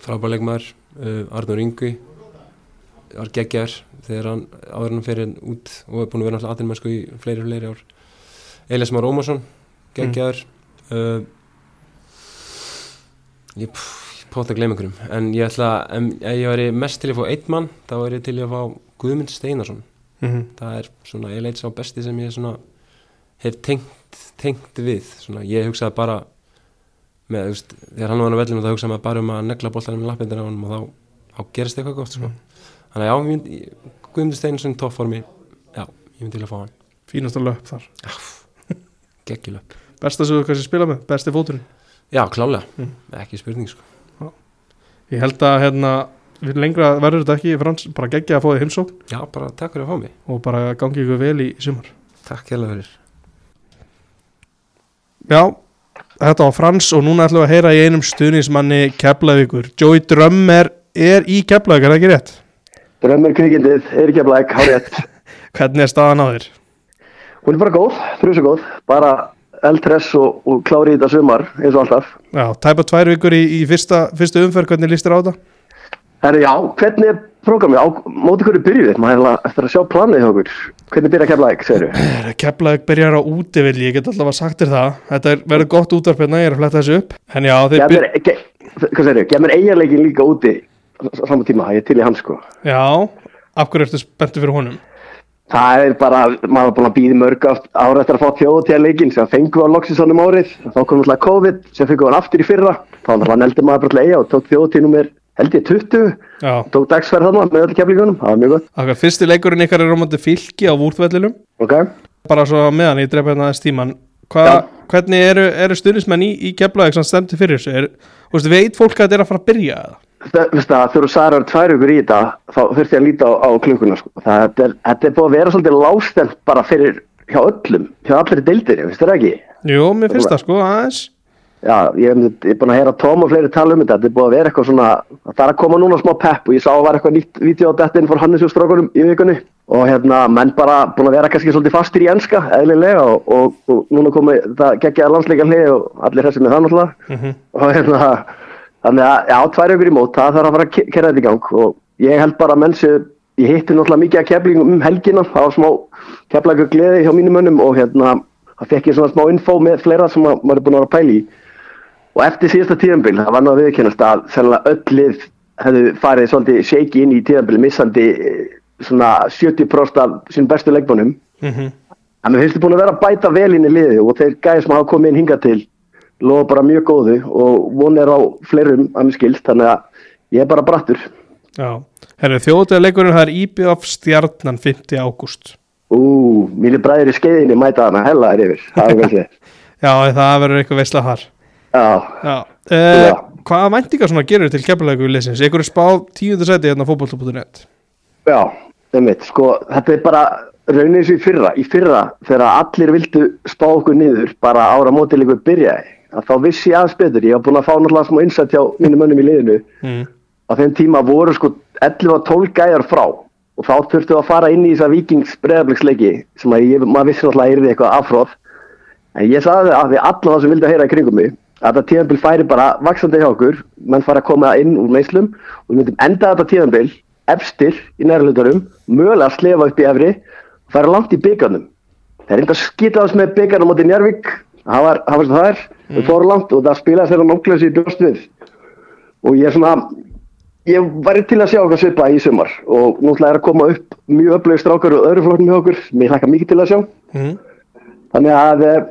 [SPEAKER 2] frábærleikmaður uh, Arnur Yngvi var geggjar þegar hann áður hann fyrir út og er búin að vera alltaf aðeinmennsku í fleiri fleiri ár. Elias Már Ómarsson geggjar uh, ég, pff, að gleyma einhverjum. En ég ætla, en ég væri mest til að fá einn mann, þá væri ég til að fá Guðmund Steinarsson.
[SPEAKER 1] Mm -hmm.
[SPEAKER 2] það er svona, ég leit sá besti sem ég svona hef tengt, tengt við. Svona, ég hugsaði bara með, þú veist, þegar hann var á vellinu þá hugsaði maður bara um að negla boltanum með lappindina á honum og þá, þá gerist eitthvað gott sko. þannig að já, ég myndi- Guðmundur Steinsson toppformi, já, ég myndi til að fá hann.
[SPEAKER 1] Fínasta löp þar.
[SPEAKER 2] Geggjulöp,
[SPEAKER 1] Besta sem þú kannski spila með, besti fóturinn.
[SPEAKER 2] Já, klálega
[SPEAKER 1] Mm.
[SPEAKER 2] ekki spurning sko,
[SPEAKER 1] Ég held að hérna við lengra verður þetta ekki Frans, bara geggja að fá þig heimsókn
[SPEAKER 2] já, bara takk fyrir að fá mig
[SPEAKER 1] og bara gangi ykkur vel í sumar
[SPEAKER 2] takk hérlega fyrir
[SPEAKER 1] Já, þetta var Frans og núna ætlum við að heyra í einum stuðnismanni Keflavíkur. Joey Drömmer er í Keflavík, er það ekki rétt?
[SPEAKER 3] Drömmur kvikindið, er ekki að blæk, hárétt. [LAUGHS]
[SPEAKER 1] Hvernig er staðan á þér?
[SPEAKER 3] Hún er bara góð, frúsa góð, bara eldress og, og klári í þetta sumar, eins og alltaf.
[SPEAKER 1] Já, tæpa tvær vikur í, í fyrsta, fyrstu umferð, hvernig líst þér á þetta?
[SPEAKER 3] Herri, já, hvernig er prógramið? Á móti hverju byrjuð þið? Maður er eftir að sjá planið hjá okkur. Hvernig byrja ekki, segir þú?
[SPEAKER 1] Keflavík byrjar á útivilli, ég get alltaf að sagt þér það. Þetta er, verður gott útvarp hérna, ég er að fletta þessu upp. En já, þeir
[SPEAKER 3] Gef
[SPEAKER 1] byr...
[SPEAKER 3] mér, ge, hvað segir þú? Gef mér eiginleikin líka úti saman tíma, ég til í hans sko.
[SPEAKER 1] Já, af hverju ertu spenntu fyrir honum?
[SPEAKER 3] Það er bara, maður er búin að býða mörg ára eftir að fá þjóðutíðarleikin sem fengum við á loksins honum árið. Þá kom náttúrulega COVID sem fengum við hann aftur í fyrra. Þá náttúrulega neldi maður bara til eiga og tók þjóðutíðnumir held ég 20.
[SPEAKER 1] Já,
[SPEAKER 3] Tók dagsferð þarna með öllu keflingunum, það var mjög gott.
[SPEAKER 1] okkar fyrsti leikurinn ykkar er á móti fylki á vúrtvellinum.
[SPEAKER 3] Ok,
[SPEAKER 1] Bara svo meðan ég drepa hérna aðeins tíman. Hva, hvernig eru, eru stuðnismenn í, í Keflavík sem stemdi fyrir þessu? Veit fólk að þetta er að fara að byrja eða?
[SPEAKER 3] Það, sagði að tvær ykkur í þetta, þá þurfti að líta á, á klukkuna sko. Þetta er, þetta er búið að vera svolítið lástemt bara fyrir hjá öllum, hjá allir deildir, finnst þér ekki?
[SPEAKER 1] Jú, mér finnst það sko aðeins.
[SPEAKER 3] Já, ég hef búin að heyra Tom og fleiri tala um þetta, þetta er búið að vera eitthvað svona, það er að koma núna smá pepp og ég sá að var eitthvað nýtt vídeo á dettinn fór Hannes og strákunum í vikunni og hérna menn bara búin að vera kannski svolítið fastir í enska, eðlilega og, og, og núna komið það geggjaða landsleika náttúrulega
[SPEAKER 1] Mm
[SPEAKER 3] þannig að já, tvær ykkur í mót, það þarf að fara að ke- kera þetta í gang og ég held bara að menn séu ég hitti náttúrulega mikið að keflingum um helgina það var smá keflagur gleði hjá mínum mönnum og hérna það fekk ég svona smá info með fleira sem að maður er búin að vera að pæla í og eftir síðasta tíðanbíl, það var að viðkennast að sennilega öll lið hefðu farið svolítið shaky inn í tíðanbíl missandi eh, svona 70% af sín bestu leikbónum
[SPEAKER 1] -hmm.
[SPEAKER 3] En finnst þið búin að vera að bæta vel inn í liði og þeir gæði sem hafa komið inn hingað til lofa bara mjög góðu og von er á fleirum mér skilst þannig að ég er bara brattur.
[SPEAKER 1] Já, herru, þjóðutega leikurinn það er IBF stjarnan 5. ágúst.
[SPEAKER 3] Ú, mínir bræðir í skeiðinni mæta hana hella er yfir. [LAUGHS]
[SPEAKER 1] Já, það verður eitthvað veistlega þar.
[SPEAKER 3] Já,
[SPEAKER 1] Já, uh,
[SPEAKER 3] Já.
[SPEAKER 1] hvaða væntingar svona gerur til keflavíku liðsins? Ykkur er spáð tíundu seti hérna fótboll.net.
[SPEAKER 3] já, einmitt, sko, þetta er bara raunin eins og í fyrra. Í fyrra þegar allir vildu spá okkur niður bara ára mótilegur byrjaði. Að þá vissi ég aðeins betur. Ég var búin að fá náttúrulega smá innsætt hjá mínum mönnum í liðinu.
[SPEAKER 1] Mm.
[SPEAKER 3] á þeim tíma voru sko 11 og 12 gæjar frá og þá þurftu að fara inn í þessa vikings breðabliksleiki sem að ég, maður vissi náttúrulega að yrði eitthvað afhróð en ég sagði að því allan það sem vildi að heyra í kringum mig að þetta tíðanbíl færi bara vaksandi hjá okkur menn fara að koma inn úr neyslum og við myndum enda þetta tíðanbíl efstir í nærluturum mögulega slefa upp í efri og fara langt í byggarnum það er enda skitaðast með byggarnum átti Njárvík það var það, var, það er, við fórum langt og það spilaði þeirra nóglega í bjóst við. Og ég er svona ég væri til að sjá okkar svipa í sumar. Og náttúrulega er að koma upp mjög öflögu strákar og öðru flokkum hjá okkur. Mér hlaka mikið til að sjá.
[SPEAKER 1] Mm.
[SPEAKER 3] þannig að eh,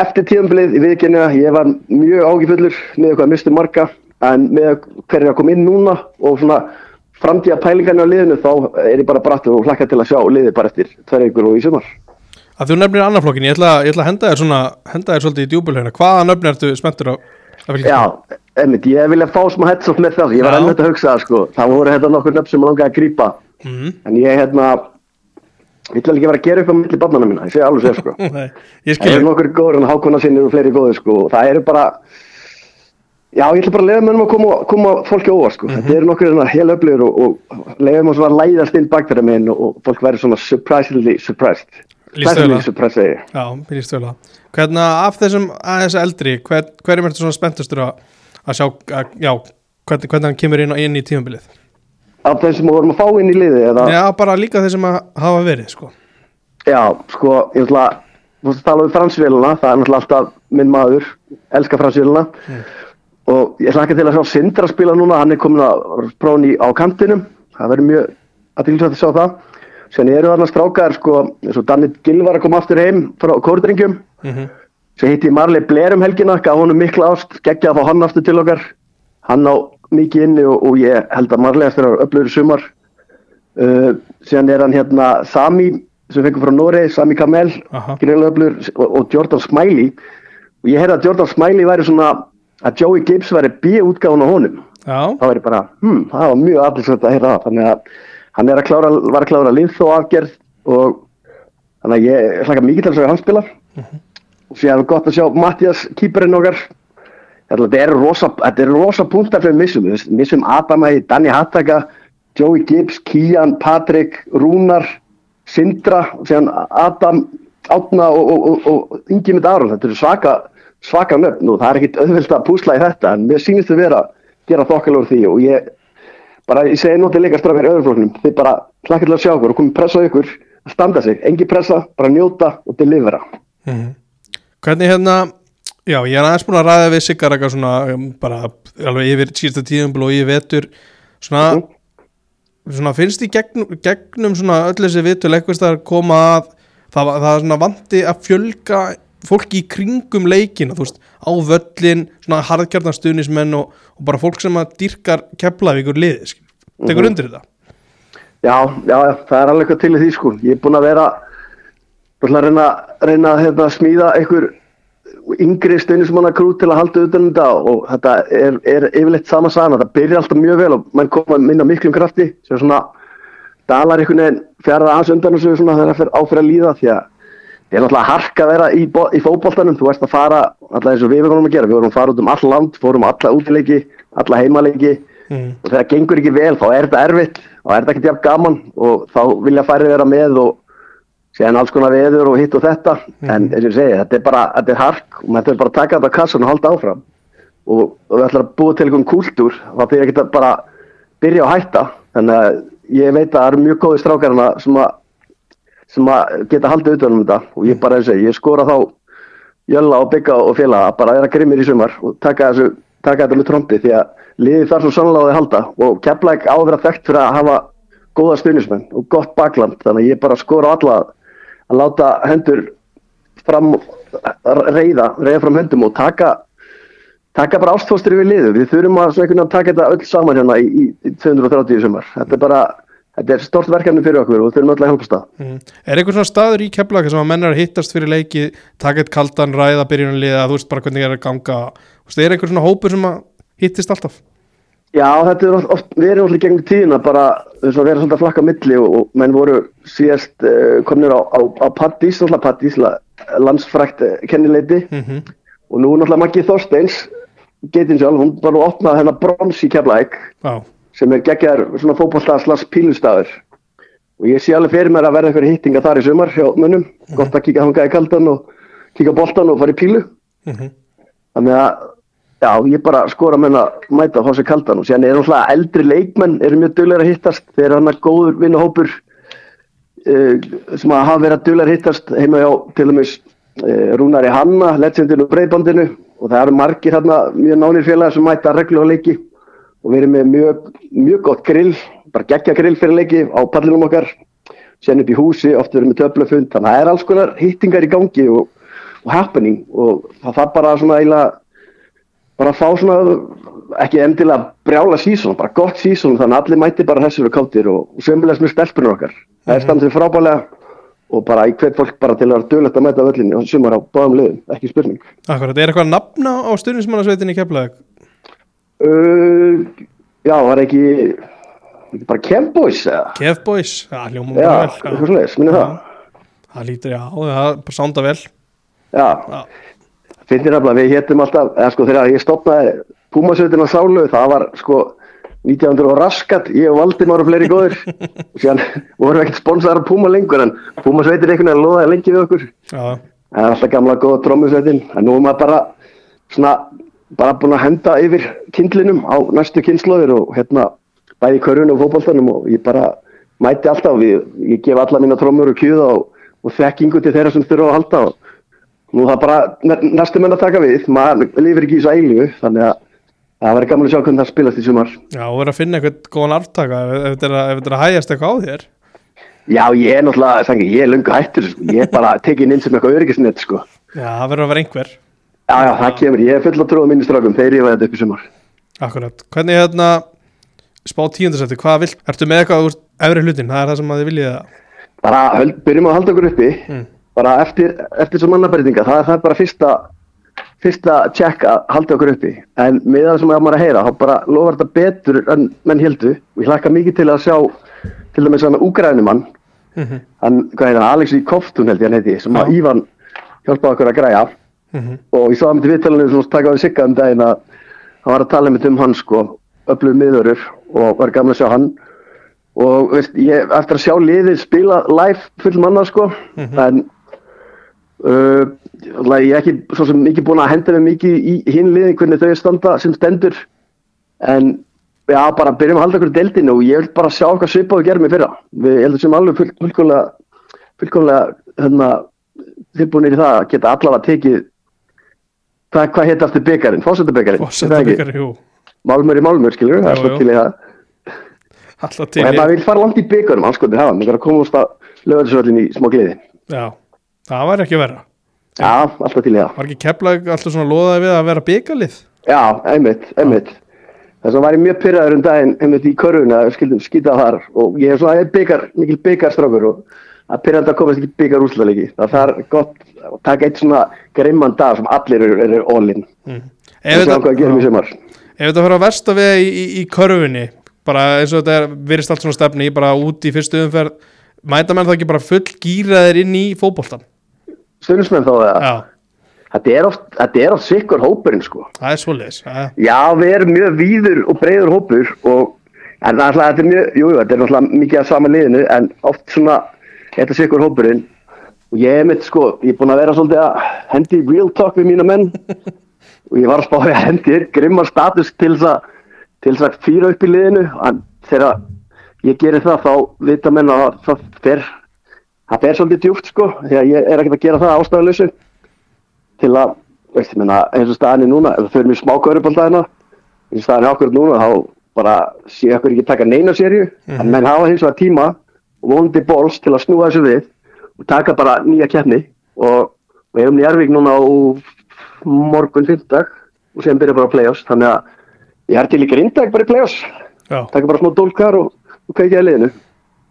[SPEAKER 3] eftir tíðanbilið í viðkynna ég var mjög ágifullur með að mistu marga en með hverju að koma inn núna og svona framtíða pælingarnir á liðinu þá er ég bara brattur og hlaka til að sjá liðið bara eftir tverja ykkur og í sumar
[SPEAKER 1] að þú nefnir annar flokkin, ég ætla, ég ætla að henda þér svona henda þér svolítið í djúbulhegna, hvaða nöfn ertu spenntur á að
[SPEAKER 3] Já, einmitt, ég vilja fá smá headshot með það, ég var ennveit að hugsa það sko, það voru hérna nokkur nöfn sem langaði að grípa,
[SPEAKER 1] mm.
[SPEAKER 3] en ég hérna, ég ætla ekki að vera að gera upp á milli barnana mína, ég segi alveg sér sko. [LAUGHS]
[SPEAKER 1] Nei, ég
[SPEAKER 3] Það eru
[SPEAKER 1] skilur
[SPEAKER 3] nokkur góður en hákona sinni og fleiri góður sko, það eru bara, já ég ætla bara að leiða mönnum að koma, koma fólki óvart sko, þetta eru nokkur hel öflur og, og leiðum að svona læðast inn bakverða minn og, og fólk verður svona surprisingly surprised, Ég.
[SPEAKER 1] Já, að Hvernig af þessum aðeins eldri hver, hverjum ertu svona spenntustur að, að sjá að, já, hvernig, hvernig hann kemur inn, inn í tímabilið?
[SPEAKER 3] Af þeim sem við vorum að fá inn í liði eða?
[SPEAKER 1] Já, bara líka þeir sem að hafa verið sko.
[SPEAKER 3] Já, sko, ég ætla þú að tala um fransvéluna, það er náttúrulega alltaf minn maður, elska fransvéluna og ég hlakka til að sjá Sindra spila núna, hann er komin að prófun í á kantinum, það verður mjög aðtilsvægt að sjá það sen eru þarna strákar, sko, eins og Danit Gilvar að koma aftur heim frá kórdrengjum.
[SPEAKER 1] Mm
[SPEAKER 3] svo hitti Marley Blair um helgina, gaf honum mikla ást geggja að fá hann aftur til okkar. Hann á mikið inni og, og ég held að Marley eftir að í sumar. Uh, síðan er hann hérna Sami sem fengur frá Norei, Sami Kamel greiðlega öflugur og, og Jordan Smiley. Og ég heyrði að Jordan Smiley væri svona að Joey Gibbs væri B-útgáðun á honum.
[SPEAKER 1] Já,
[SPEAKER 3] var ég bara, hm, það var mjög aflisvægt að heyra það. Þannig að hann er að klára, var að klára linþó afgerð og þannig að ég hlaka mikið til að sjá hann spila. Og síðan er gott að sjá Mattias kýparinn okkar. Þetta eru rosa, eru rosa punktar fyrir missum, missum Adamæði, Danny Hattaka Joey Gibbs, Kian, Patrick Rúnar, Sindra síðan Adam Átna og, og, og, og Ingi með Aron. Þetta eru svaka, svaka nöfn og það er ekkit auðvelt að púsla í þetta en mér sýnist þið vera að gera þokkalur því og ég bara, ég segi nótið líka strafgar í öðrufloknum, þið bara hlakkar til að sjá okkur og komið pressa ykkur að standa sig, engi pressa, bara njóta og delivera.
[SPEAKER 1] Hvernig hérna Já, ég er aðeins búin að ræða við Sigar eitthvað svona um, bara alveg yfir síðasta tíðumbil og ég vetur. Svona,
[SPEAKER 3] Mhm.
[SPEAKER 1] svona finnst í gegnum, gegnum svona öll þessi vitul eitthvað að koma að það, það er svona vanti að fjölga fólki í kringum leikina þú veist, á völlin, svona harðkjarnar stuðnismenn og, og bara fólk sem að dýrkar keflavíkur liði, skil. tekur
[SPEAKER 3] Mhm.
[SPEAKER 1] undir þetta
[SPEAKER 3] Já, já, já, það er alveg eitthvað til því sko. Ég er búinn að vera búinn að reyna, reyna að hérna, smíða einhver yngri steinismanna krú til að halda utan um þetta og þetta er, er yfirleitt sama sana. Það byrjar alltaf mjög vel og mann koma minna miklum krafti sem svona dalar einhvern veginn fjara aðeins undan þessu svona þegar það fer áfyrir að líða því að það er náttúrulega hark að vera í, í fótboltanum. Þú veist að fara, alltaf eins og við vorum að gera, við vorum að fara út um all land, fórum alla útileiki, alla heimaleiki.
[SPEAKER 1] Mm.
[SPEAKER 3] og þegar gengur ekki vel þá er þetta erfitt. Þá er þetta ekki jafn gaman. Og þá vilja færri vera með og séðan alls konar veður og hitt og þetta. En eins og ég segi, þetta er bara, þetta er hark. Og maður þarf bara að taka þetta á kassan og halda áfram. Og, og við ætlum að búa til einhvern kúltúr. Þá þýr ekki að bara byrja að hætta. Þannig að ég veit að það eru mjög góði strákarina sem að sem að geta haldið utan um þetta. Og ég bara og segi, ég skora þá Jölla og Bygga og félaga að bara vera grimmir í sumar og taka, þessu, taka þetta með trombi því að liðið þarf svo sannlega á því að halda. Og Keflæk á að vera þekkt fyrir að hafa góða stuðnismenn og gott bakland. Þannig að ég bara skora alla að láta hendur fram reyða, reyða fram höndum og taka taka bara ástfóstur yfir liðu við þurfum að, að taka þetta öll saman hérna í, í, í 230 í sumar. Þetta er bara, þetta er stort verkefni fyrir okkur og við þurfum öll að hjálpast það
[SPEAKER 1] Mm. Er einhver svona staður í keflaka sem að menn er að hittast fyrir leiki, taka eitt kaldan ræða byrjunarliða, þú veist bara hvernig er að ganga? Þú veist, er einhver svona hópur sem að hittist alltaf?
[SPEAKER 3] Já, þetta er oft, við erum alltaf gegnum tíðina bara þess að vera svolítið að flakka milli og, og menn voru síðast uh, komnir á, á, á Paddís, náttúrulega Paddís landsfrækt uh, kennileiti.
[SPEAKER 1] Mm
[SPEAKER 3] og nú náttúrulega Maggi Þorsteins getinn sjálf, hún var nú opnað hennar brons í Keflæk sem er geggjar svona fótballstaðslas pílustafur og ég sé alveg fyrir mér að verða eitthvað hittinga þar í sumar hjá mönnum, gott að kíka hangað í kaldan og kíka á boltan og fara í pílu.
[SPEAKER 1] Mm
[SPEAKER 3] þannig að já, ég bara skora menn að mæta á þessu kaldan. Og síðan er náttúrulega eldri leikmenn eru mjög duglega að hittast. Þeir eru hann að góður vinnahópur uh, sem að hafa verið að duglega að hittast heima hjá til dæmis uh, Rúnari Hanna, legendinu breyðbandinu og það eru margir hérna mjög nánir félagar sem mæta reglulega leiki og við erum með mjög, mjög gott grill, bara geggja grill fyrir leiki á pallinum okkar, sen upp í húsi, oft við erum með töflafund, þannig að það er alls konar hittingar í gangi og, og happening. Og það þarf bara svona eiginlega bara fá svona ekki endilega brjála sísón, bara gott sísón þannig að allir mæti bara þessu við káttir og, og sömulegast með stelpunum okkar. Það er standið frábælega og bara í hvert fólk bara til að vera dögulegt að mæta völlinni og sumar á báðum liðum, ekki spurning.
[SPEAKER 1] Akkurat, er eitthvað nafna á stundismannasveitinni í Keflavík?
[SPEAKER 3] Uh, Já, var ekki bara Kemboys eða?
[SPEAKER 1] Það hljóma
[SPEAKER 3] Já,
[SPEAKER 1] bara vel
[SPEAKER 3] eitthvað svona þess, minni það
[SPEAKER 1] Það lítur, já, það sánda vel.
[SPEAKER 3] Já,
[SPEAKER 1] Já,
[SPEAKER 3] finnir nefnilega, við héttum alltaf eða sko þegar ég stopnaði Púmasveitina sálu, það var sko 1900 og raskat, ég og Valdimár og fleiri góður og [LAUGHS] síðan vorum við ekkert sponsaðar af Púma lengur en Púmasveitin einhvern veginn loðaði lengi við okkur.
[SPEAKER 1] Já,
[SPEAKER 3] það er alltaf gamla góða trómusveitin en nú er maður bara svona bara búin að henda yfir kindlinum á næstu kynnslóðir og hérna bæði í körfinu og fótboltanum og ég bara mæti alltaf, ég, ég gef alla mína trómur og kjúða og, og þekkingu til þeirra sem þurfa að halda og nú það bara næ- næstu menn að taka við, maður lifir ekki í þessu eilu þannig að það verður gaman að sjá hvernig það spilast í sumar.
[SPEAKER 1] Já, og er að finna eitthvað góðan arftaka ef, ef þetta er að- hægjast eitthvað á þér.
[SPEAKER 3] Já, ég er náttúrulega, þannig, ég er löngu hættur sko. ég er bara tekin inn sem eitthvað öryggisnett sko.
[SPEAKER 1] Já, það verður að vera einhver
[SPEAKER 3] Já, já, það kemur, ég er full að trúa minni strákum, þeir rífa þetta upp í sumar.
[SPEAKER 1] Akkurat, hvernig hérna spá tíundarsætti, hvað vilt, ertu með eitthvað úr efri hlutin, það er það sem að þið viljið það
[SPEAKER 3] bara höld, byrjum að halda okkur uppi.
[SPEAKER 1] Mm.
[SPEAKER 3] bara eftir, eftir svo mannabæriðinga það, það er bara fyrsta fyrsta check að halda okkur uppi. En með það sem ég á maður að heyra þá bara lofar þetta betur en menn heldu og ég hlakka mikið til að sjá til dæmis hann úgrænumann
[SPEAKER 1] Mhm,
[SPEAKER 3] hann, hvað heitir hann, Alex í Koftun held ég hann heiti sem að. Ívan hjálpaði okkur að græja
[SPEAKER 1] mhm.
[SPEAKER 3] og ég sá hann til viðtalinu sem taka við sigga um daginn að hann var að tala um hann sko öflug miðurur og var gaman að sjá hann. Og veist, ég, eftir að sjá liðið spila live full manna sko en uh, ég er ekki svo sem ekki búin að henda mig mikið í hinn liðin hvernig þau standa sem stendur. En já bara byrjum að halda okkur í deildinu og ég vil bara sjá hvað svipað við gerum í fyrra. Við heldum sem alveg full, fullkomlega fullkomlega hérna, tilbúinir í það að geta allavega tekið hvað, hvað heit aftur byggarinn, fósettabyggarinn
[SPEAKER 1] Fósettabikar, jú,
[SPEAKER 3] Málmur í Málmur skilur, það er
[SPEAKER 1] jú.
[SPEAKER 3] til í það.
[SPEAKER 1] Alltaf
[SPEAKER 3] og
[SPEAKER 1] til
[SPEAKER 3] ef
[SPEAKER 1] í
[SPEAKER 3] maður vil fara langt í byggarum, anskotin hafa maður er að koma úr stað lögðarsvöldin í smá gleði.
[SPEAKER 1] Já, það var ekki að vera
[SPEAKER 3] já, alltaf til í það.
[SPEAKER 1] Var ekki Keflavík alltaf svona loðaði við að vera byggalið
[SPEAKER 3] já, einmitt, einmitt. Þess að var ég mjög pyrraður um daginn einmitt í körfuna, skildum skýta þar og ég er svona ég er byggar, mikil byggarstrákur og að pyrrandi að komast ekki byggar úrslaleiki það er gott að taka eitt svona grimman dag sem allir eru, eru all-in
[SPEAKER 1] mm. Ef þetta fyrir að versta við í, í, í körfunni bara eins og þetta er virðist allt svona stefni bara út í fyrstu umferð mæta menn þá ekki bara full gýraðir inn í fótboltan
[SPEAKER 3] stundismenn þá það,
[SPEAKER 1] Já,
[SPEAKER 3] þetta er oft, er oft sikkur hópurinn sko.
[SPEAKER 1] Það er svoleiðis Já,
[SPEAKER 3] við erum mjög víður og breyður hópur og en náttúrulega þetta er mjög, jú, jú, þetta er náttúrulega mikið af sama liðinu en oft svona, þetta sé ykkur hópurinn. Og ég er mitt sko, ég er búin að vera svolítið að hendi real talk við mína menn. [LAUGHS] Og ég var að spáði að hendi grimmar status til þess að til þess að fýra upp í liðinu. En þegar ég gerir það þá vita menn að það fer það fer svolítið djúpt sko. Þegar ég er ekkert að gera það ástæðuleysu til að, veist ég menna, eins og staðinni núna, ef við förum í smá körubaldæðina eins og staðinni okkur núna, þá bara sé okkur ekki taka neina serju en menn hafa hins vegar tíma og vonandi bóls til að snúa þessu við og taka bara nýja keppni og við erum Njarvík núna á morgun fymdag og sem byrja bara á play-offs. Þannig að ég er til í grindag bara í play-offs. Taka bara smá dólkar og, og kveikja í liðinu.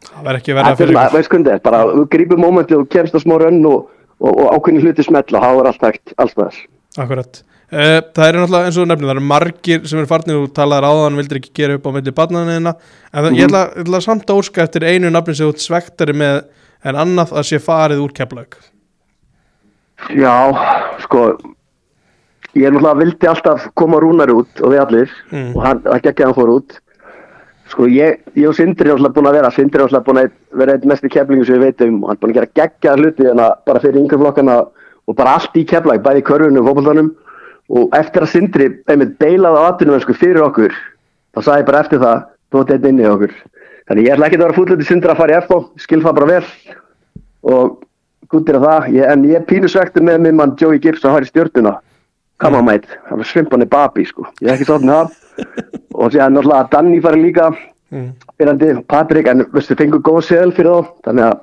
[SPEAKER 1] Það verður ekki að
[SPEAKER 3] er
[SPEAKER 1] fyrir ykkur.
[SPEAKER 3] veist hvernig þetta er, bara þú grípur mómentið og kemst að smá rönn og, og, og ákveðin hluti smetla, þá er allt hægt allstaðar.
[SPEAKER 1] Akkurat. uh, Það eru náttúrulega eins og nefnir, það eru margir sem eru farnir og talaðir áðan, vildir ekki gera upp á milli barnaðina, en það, ég, ætla, ég ætla samt að óska eftir einu nafni sem ert svektari með en annað að sé farið úr Keflavík
[SPEAKER 3] Já, sko, ég er náttúrulega vildi alltaf koma rúnar út og við allir
[SPEAKER 1] Mm.
[SPEAKER 3] og hann, það geggja hann fór út. Sko, ég, ég og Sindri er náttúrulega búin að vera, Sindri er náttúrulega búin að vera einn mest í keflingu sem við veitum og hann er búin að gera geggja hluti en bara fyrir yngri flokkana og bara allt í keflag, bæði körfunum og fótboltanum og eftir að Sindri einmitt beilaði á atvinnum fyrir okkur, þá sagði ég bara eftir það, þú ert einn inni í okkur. Þannig ég ætla ekki að vera fúllið til Sindri að fara í FO, skil það bara vel. Og gúttir af það, ég, en ég pínu svektur með minn mann Joey Gibbs að í stjórnuna come on mate, það var svimpan í babi sko, ég er ekki með það. [LAUGHS] Og séðan náttúrulega að Danny fari líka
[SPEAKER 1] Mm.
[SPEAKER 3] fyrrandi, Patrik, en veistu, fengur góð seðal fyrir þá, þannig að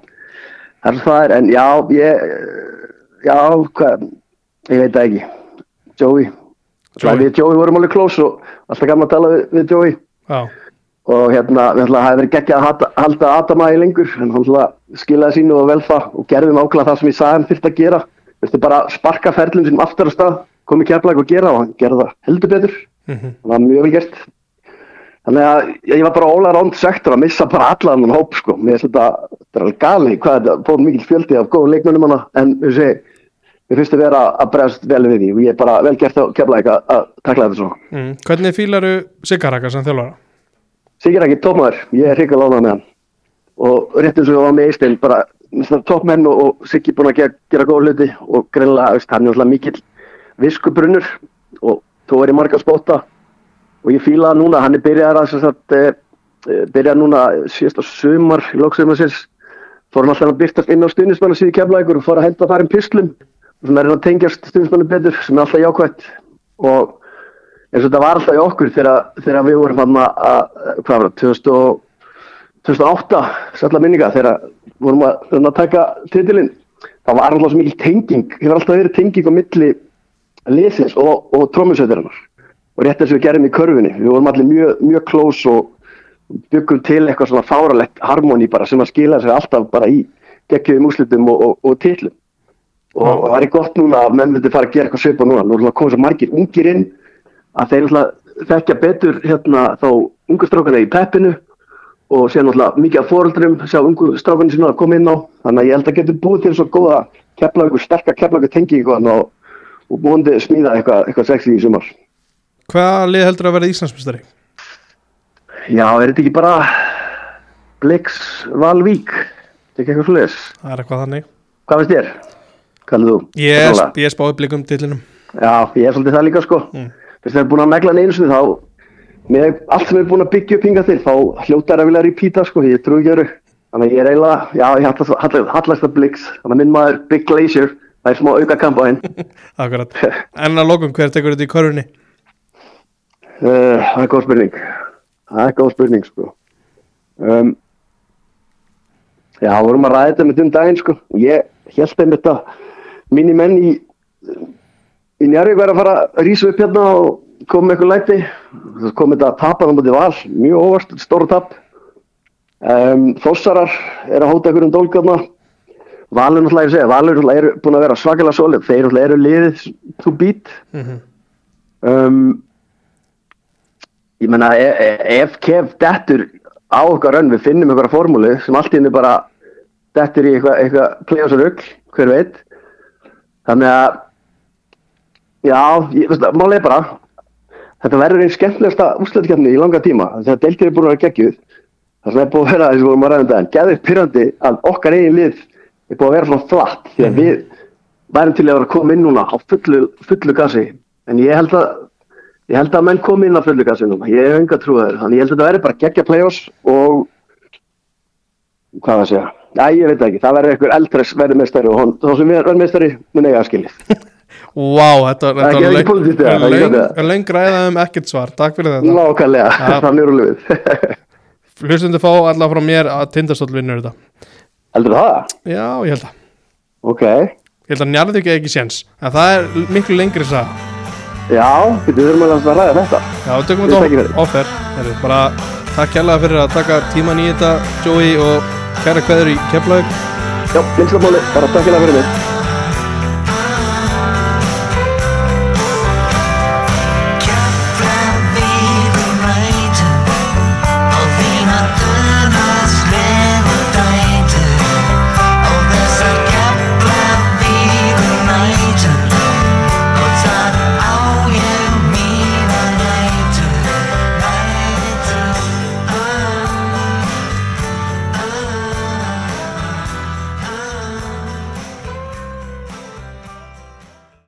[SPEAKER 3] er það er, en já, ég já, hvað ég veit það ekki, Joey.
[SPEAKER 1] Joey.
[SPEAKER 3] Joey. við Joey vorum alveg close og alltaf gaman að tala við, við Joey.
[SPEAKER 1] Já,
[SPEAKER 3] og hérna, við ætla að hafa verið geggja að halda Adama í lengur, en hann ætla að skilaði sínu og velfa og gerðum ákvæða það sem ég sagði hann þurfti að gera, veistu, bara sparka ferlum sínum aftur á stað, komi keflag og gera og hann gerði það heldur betur.
[SPEAKER 1] Mhm,
[SPEAKER 3] það var mjög vel gert. Þannig að ég var bara ólega ránd sektor að missa bara allan hann hóp sko. Mér finnst þetta, þetta er alveg gali hvað þetta fóð mikil fjöldi af góðum leikmönnum hana en þú sé, mér finnst að vera að bregðast vel við því og ég er bara vel gert að kemla ekki að takla þetta svona.
[SPEAKER 1] Mm. Hvernig fílaru Sigaraka sem þjálfara?
[SPEAKER 3] Sigur ekki tópmaður, ég er hryggal ánað með hann. Og rétt eins og ég var með Eistin bara tópmenn og, og Siggi búin að gera, gera góð hluti og greinlega hann er alltaf mikill viskubrunnur og þó er ég marga spóta og ég fíla það núna, hann er byrjar að sem sagt, e, e, byrjar núna síðasta sumar, í lóksumarsins fór hann alltaf að byrtast inn á stuðnismanna síði kemlaðingur og fór að henda þar um pislum og svona er hann að tengjast stuðnismannu betur sem er alltaf jákvætt. Og eins og þetta var alltaf í okkur þegar, við vorum hann að, að hvað var það, 2000 og- 2008 sætla minninga þegar vorum að, að taka titilinn það var alltaf svo mikil tenging hefur alltaf verið tenging á milli liðsins og, og trómusöðurinnar og rétt eins og við gerum í körfunni við vorum allir mjög, mjög close og byggum til eitthvað svona fáralegt harmoni bara sem að skila sig alltaf bara í geggjum úslitum og, og, og titlum og, það er gott núna að menn myndi fara að gera eitthvað svipa núna. Nú er það komið svo margir ungir inn að þeir þekkja betur hérna þá ungu strákana í peppinu og sér náttúrulega mikið af fóreldrum sjá ungu strákana sína að koma inn á. Þannig að ég held að getur búið til svo góða keflagur, sterkar keflagur þarna og, og búindi smíða eitthvað, eitthvað sexy í sumar.
[SPEAKER 1] Hvaða lið heldur að verða Íslandsmyndstari?
[SPEAKER 3] Já, er þetta ekki bara Blix Valvík? Þetta er ekki eitthvað sluðis
[SPEAKER 1] Það er eitthvað þannig.
[SPEAKER 3] Hvað veist þér? Kallið þú? Persónulega?
[SPEAKER 1] ég spáði blikum tillinum
[SPEAKER 3] Já, ég er svolítið það líka sko.
[SPEAKER 1] Mm.
[SPEAKER 3] Fyrst þeir eru búin að megla hann einu sinni þá með allt sem er búin að byggja upp hinga til þá hljótar að vilja repeata sko, ég trú ekki öru þannig ég er eiginlega, já, ég hallast, hallast, hallast að Blix, þannig að minn maður Big Glacier, það er smá auka kamp á henn [LAUGHS]
[SPEAKER 1] Akkurat. En að lokum, hver tekur þetta í körunni?
[SPEAKER 3] Uh, það er góð spurning. Það er góð spurning sko. Um, já, vorum að ræða þetta með um daginn sko. Ég held einmitt að mínir menn í í Njarvík væri að fara að rísa upp hérna og koma með eitthvað læti. Það kom þetta að tapa það mútið val mjög óvart, stóra tap. Um, Þossarar er að hóta ykkur um dólgarna Valur náttúrulega ég segja, Valur náttúrulega er búin að vera svakalega solid, þeir náttúrulega eru liðið to beat.
[SPEAKER 1] Mm
[SPEAKER 3] um, ég menna e- e- ef kef dettur á okkar önn við finnum einhverja formúlu sem allt í henni bara dettur í eitthvað eitthva play-offs og rugg, hver veit þannig að já, ég, veist, máli er bara þetta verður einn skemmtilegasta úrslættikefni í langa tíma þegar deiltir er búin að vera geggjuð. Það sem er búin að vera, þess að við vorum að ræða um daginn geður pyrrandi að okkar eigin lið er búin að vera svona flatt því að við værum til að vera að koma inn núna á fullu, fullu gasi en ég held að ég held að menn komi inn á fullu gasi núna. Ég hef enga trúið þannig ég held að þetta verður bara geggja play-offs og hvað það segja? Æ, ég veit það ekki, það verður einhver eldres verður meistari og hon, þá sem meistari mun eiga að skilið. [LAUGHS]
[SPEAKER 1] Vá, þetta,
[SPEAKER 3] Það er ekki- ekki pólitískt, eða? Það. ekki
[SPEAKER 1] um ekkert svar. Takk fyrir þetta. Ja. [LAUGHS]
[SPEAKER 3] þannig er úr löfið [LAUGHS]
[SPEAKER 1] Hlustundu fá alla frá mér að tindastóll vinnur þetta.
[SPEAKER 3] Heldur það?
[SPEAKER 1] Já, ég held að
[SPEAKER 3] Ok.
[SPEAKER 1] Ég held að Njarðvík er ekki séns. En það er miklu lengri sag
[SPEAKER 3] Já, við þurfum að að ræða þetta.
[SPEAKER 1] Já, við tökum þetta offer. Bara takk kærlega fyrir að taka tíman í þetta Joey og kæra kveður í Keflavík.
[SPEAKER 3] Já, minnstamáli, bara takk hérna fyrir mig